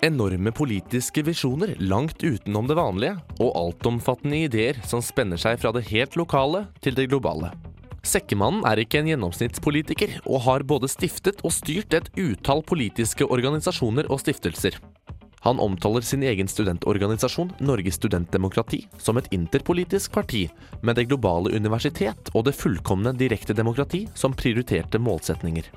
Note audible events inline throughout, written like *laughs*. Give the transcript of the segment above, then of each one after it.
Enorme politiske visjoner langt utenom det vanlige, og altomfattende ideer som spenner seg fra det helt lokale til det globale. Sekkemannen er ikke en gjennomsnittspolitiker, og har både stiftet og styrt et utall politiske organisasjoner og stiftelser. Han omtaler sin egen studentorganisasjon, Norges studentdemokrati, som et interpolitisk parti, med det globale universitet og det fullkomne direkte demokrati som prioriterte målsetninger.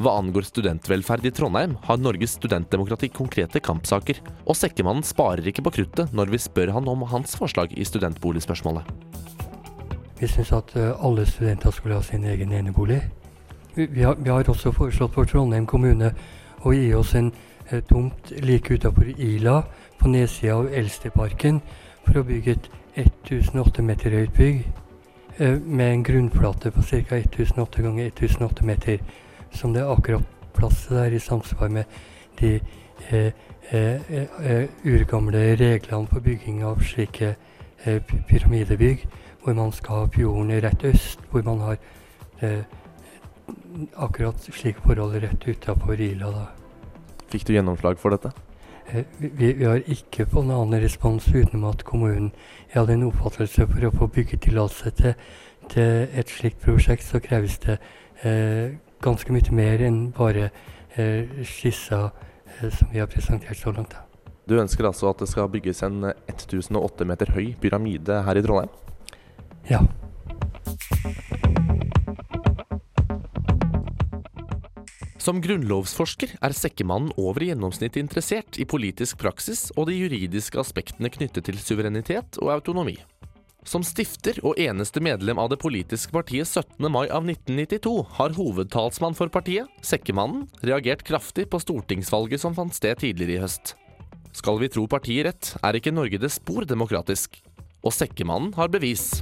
Hva angår studentvelferd i Trondheim, har Norges studentdemokrati konkrete kampsaker, og Sekkemannen sparer ikke på kruttet når vi spør han om hans forslag i studentboligspørsmålet. Vi syns at eh, alle studenter skulle ha sin egen enebolig. Vi, har, vi har, også foreslått for Trondheim kommune å gi oss en tomt like utenfor Ila, på nedsida av Eldsteparken, for å bygge et 1008 meter høyt bygg eh, med en grunnflate på ca. 1008 ganger 1008 meter som det er akkurat plass til der, i samsvar med de eh, eh, eh, urgamle reglene for bygging av slike eh, pyramidebygg, hvor man skal ha fjorden rett øst, hvor man har eh, akkurat slike forhold rett utafor Ila. da. Fikk du gjennomslag for dette? Eh, vi, vi, har ikke fått noen annen respons utenom at kommunen hadde en oppfattelse for å få byggetillatelse til, til et slikt prosjekt, så kreves det eh, ganske mye mer enn bare eh, skissa eh, som vi har presentert så langt. Du ønsker altså at det skal bygges en 1008 meter høy pyramide her i Trondheim? Ja. Som grunnlovsforsker er Sekkemannen over gjennomsnittet interessert i politisk praksis og de juridiske aspektene knyttet til suverenitet og autonomi. Som stifter og eneste medlem av det politiske partiet 17. mai av 1992 har hovedtalsmann for partiet, Sekkemannen, reagert kraftig på stortingsvalget som fant sted tidligere i høst. Skal vi tro partiet rett, er ikke Norge det spor demokratisk. Og Sekkemannen har bevis.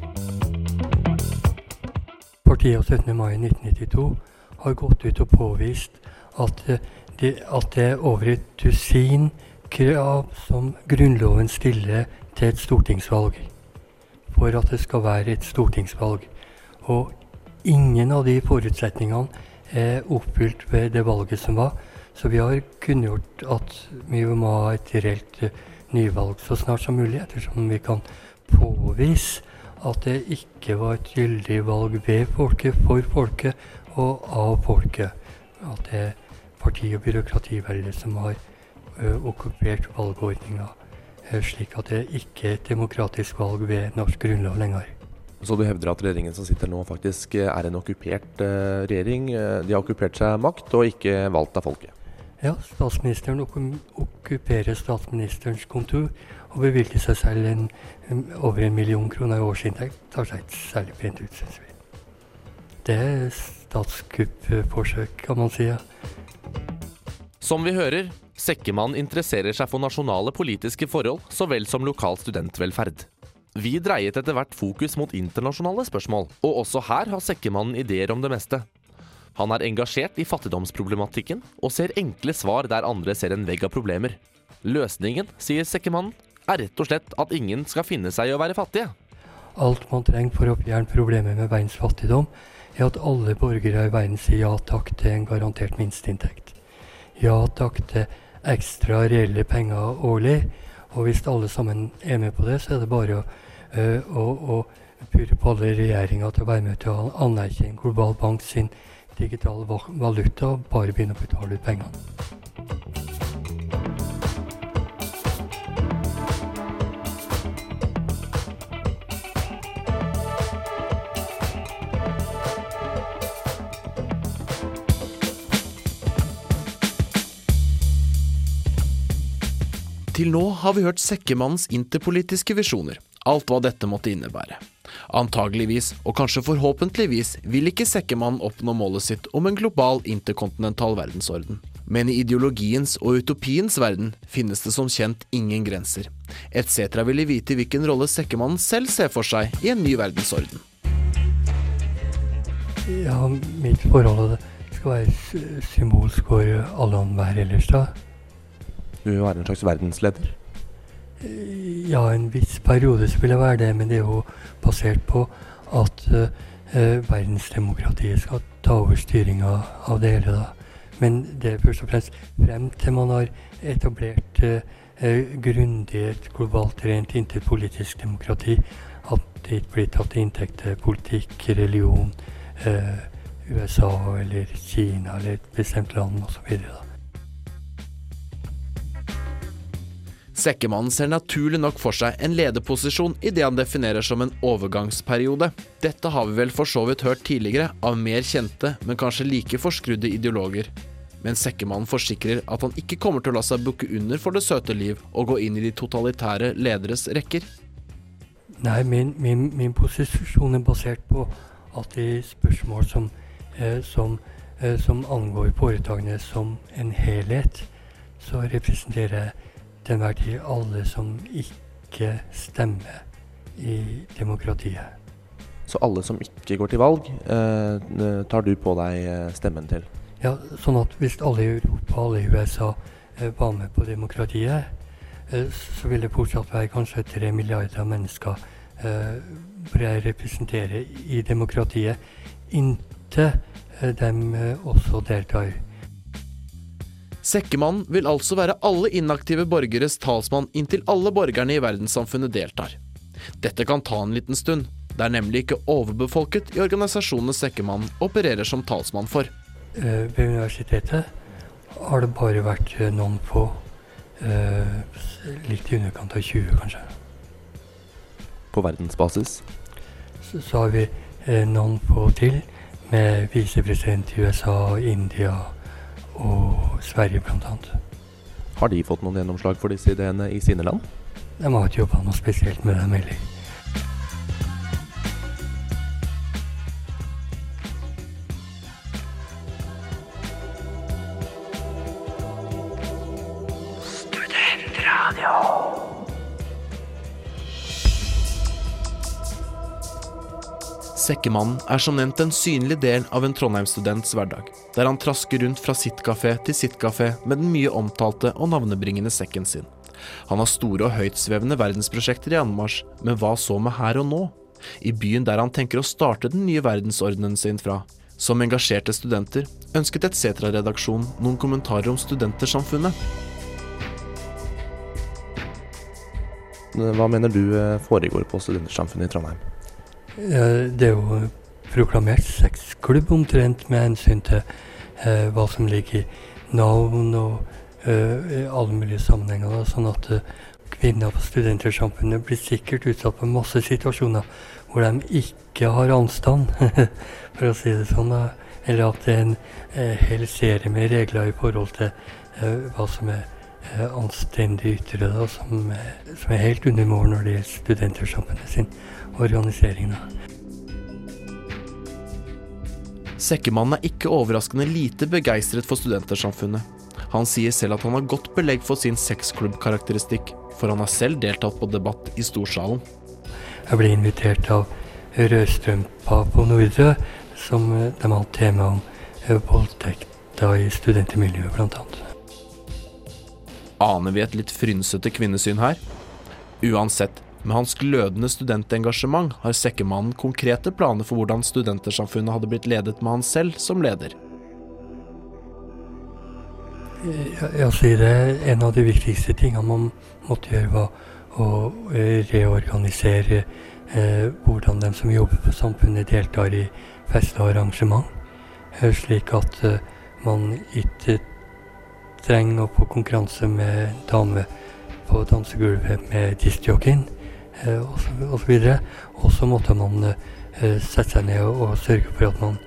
Partiet 17. mai 1992 har gått ut og påvist at det, at det er over et dusin krav som Grunnloven stiller til et stortingsvalg for at det skal være et stortingsvalg. Og ingen av de forutsetningene er oppfylt ved det valget som var. Så vi har kunngjort at vi må ha et reelt uh, nyvalg så snart som mulig, ettersom vi kan påvise at det ikke var et gyldig valg ved folket, for folket og av folket. At det er parti- og byråkrativeldet som har ø, okkupert valgordninga Eh, slik at det ikke er et demokratisk valg ved norsk grunnlov lenger. Så du hevder at regjeringen som sitter nå faktisk eh, er en okkupert regjering? De har okkupert seg makt og ikke valgt av folket? Ja, statsministeren okkuperer statsministerens kontor og bevilger seg selv en, over en million kroner i årsinntekt. Tar seg ikke særlig pent ut, syns vi. Det er statskuppforsøk, kan man si. Som vi hører, Sekkemann interesserer seg for nasjonale politiske forhold så vel som lokal studentvelferd. Vi dreiet etter hvert fokus mot internasjonale spørsmål, og også her har Sekkemannen ideer om det meste. Han er engasjert i fattigdomsproblematikken og ser enkle svar der andre ser en vegg av problemer. Løsningen, sier Sekkemannen, er rett og slett at ingen skal finne seg i å være fattige. Alt man trenger for å fjerne problemet med verdens fattigdom, er at alle borgere i verden sier ja takk til en garantert minsteinntekt. Ja takk til ekstra reelle penger årlig. Og hvis alle sammen er med på det, så er det bare å, uh, å, å purre på alle regjeringer til å være med til å anerkjenne Global Bank sin digitale valuta og bare begynne å betale ut pengene. Til nå har vi hørt Sekkemannens interpolitiske visjoner, alt hva dette måtte innebære. Antageligvis, og kanskje forhåpentligvis, vil ikke Sekkemannen oppnå målet sitt om en global interkontinental verdensorden. Men i ideologiens og utopiens verden finnes det som kjent ingen grenser. Etc. ville vite hvilken rolle Sekkemannen selv ser for seg i en ny verdensorden. Ja, mitt forhold skal være symbolsk for alle og enhver ellers, da. Du være en slags verdensleder? Ja, en viss periode så vil jeg være det, men det er jo basert på at uh, eh, verdensdemokratiet skal ta over styringa av det hele. da. Men det er først og fremst frem til man har etablert eh, eh grundig et globalt rent interpolitisk demokrati, at det ikke blir tatt til inntekt til politikk, religion, uh, USA eller Kina eller et bestemt land osv. Sekkemannen ser naturlig nok for seg en lederposisjon i det han definerer som en overgangsperiode. Dette har vi vel for så vidt hørt tidligere av mer kjente, men kanskje like forskrudde ideologer. Men Sekkemannen forsikrer at han ikke kommer til å la seg bukke under for det søte liv og gå inn i de totalitære lederes rekker. Nei, min, min, min posisjon er basert på at de spørsmål som, eh, som, eh, som angår foretakene som en helhet, så representerer jeg til enhver tid alle som ikke stemmer i demokratiet. Så alle som ikke går til valg, eh, tar du på deg eh, stemmen til? Ja, sånn at hvis alle i Europa, og alle i USA eh, var med på demokratiet, eh, så vil det fortsatt være kanskje tre milliarder mennesker eh, jeg representerer i demokratiet, inntil eh, dem også deltar Sekkemannen vil altså være alle inaktive borgeres talsmann inntil alle borgerne i verdenssamfunnet deltar. Dette kan ta en liten stund. Det er nemlig ikke overbefolket i organisasjonene Sekkemannen opererer som talsmann for. Uh, ved universitetet har det bare vært uh, noen få. Uh, litt i underkant av 20, kanskje. På verdensbasis? Så, så har vi noen få til, med visepresident i USA, India og Sverige bl.a. Har de fått noen gjennomslag for disse ideene i sine land? De har ikke jobba noe spesielt med dem heller. Sekkemannen er som nevnt en synlig del av en Trondheim-students hverdag, der han trasker rundt fra sitt kafé til sitt kafé med den mye omtalte og navnebringende sekken sin. Han har store og høytsvevende verdensprosjekter i anmarsj, men hva så med her og nå? I byen der han tenker å starte den nye verdensordenen sin fra. Som engasjerte studenter ønsket et Setra-redaksjon noen kommentarer om studentersamfunnet. Hva mener du eh, foregår på Studentersamfunnet i Trondheim? Det er jo proklamert sexklubb omtrent med hensyn til eh, hva som ligger i navn og eh, alle mulige sammenhenger. Da, sånn at eh, kvinner på studentersamfunnet blir sikkert utsatt for masse situasjoner hvor de ikke har anstand, *laughs* for å si det sånn. Da. Eller at det er en eh, hel serie med regler i forhold til eh, hva som er anstendig ytre, da, som, som, er helt under mål når det gjelder studentersamfunnet sin organisering. Da. Sekkemannen er ikke overraskende lite begeistret for studentersamfunnet. Han sier selv at han har godt belegg for sin sexklubbkarakteristikk, for han har selv deltatt på debatt i storsalen. Jeg ble invitert av Rødstrømpa på Nordre, som eh, de hadde tema om voldtekt voldtekter i studentmiljøet, bl.a. Aner vi et litt frynsete kvinnesyn her? Uansett, med hans glødende studentengasjement har Sekkemannen konkrete planer for hvordan studentersamfunnet hadde blitt ledet med han selv som leder. Jeg sier det En av de viktigste tingene man måtte gjøre, var å eh, reorganisere eh, hvordan de som jobber på samfunnet, deltar i fester og arrangement. Eh, slik at eh, man ikke trenger å få konkurranse med dame på dansegulvet med diskjockeyen osv. Og så måtte man eh, sette seg ned og, og sørge for at man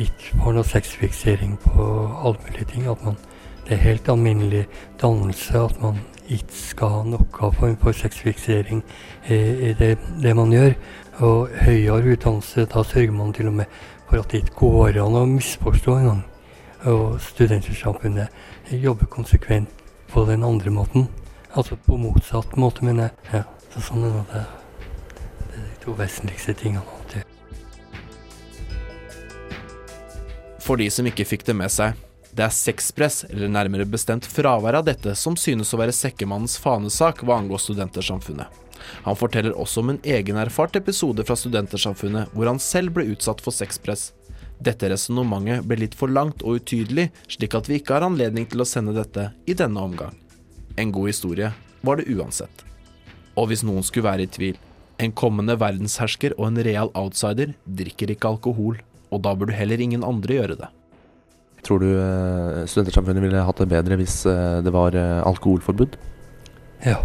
ikke får noe sexfiksering på alle mulige ting. At man, det er helt alminnelig dannelse at man ikke skal ha noe form for sexfiksering i det, det, man gjør. Og høyere utdannelse, da sørger man til og med for at det ikke går an å misforstå engang. Og Studentersamfunnet jobber konsekvent på den andre måten. Altså på motsatt måte, mener jeg. Ja. Så sånn er det. Det er de to vesentligste tingene. Alltid. For de som ikke fikk det med seg, det er sexpress, eller nærmere bestemt fravær av dette, som synes å være sekkemannens fanesak hva angår studentersamfunnet. Han forteller også om en egenerfart episode fra Studentersamfunnet hvor han selv ble utsatt for sexpress. Dette resonnementet ble litt for langt og utydelig, slik at vi ikke har anledning til å sende dette i denne omgang. En god historie var det uansett. Og hvis noen skulle være i tvil, en kommende verdenshersker og en real outsider drikker ikke alkohol, og da burde heller ingen andre gjøre det. Tror du eh, Studentersamfunnet ville hatt det bedre hvis eh, det var eh, alkoholforbud? Ja.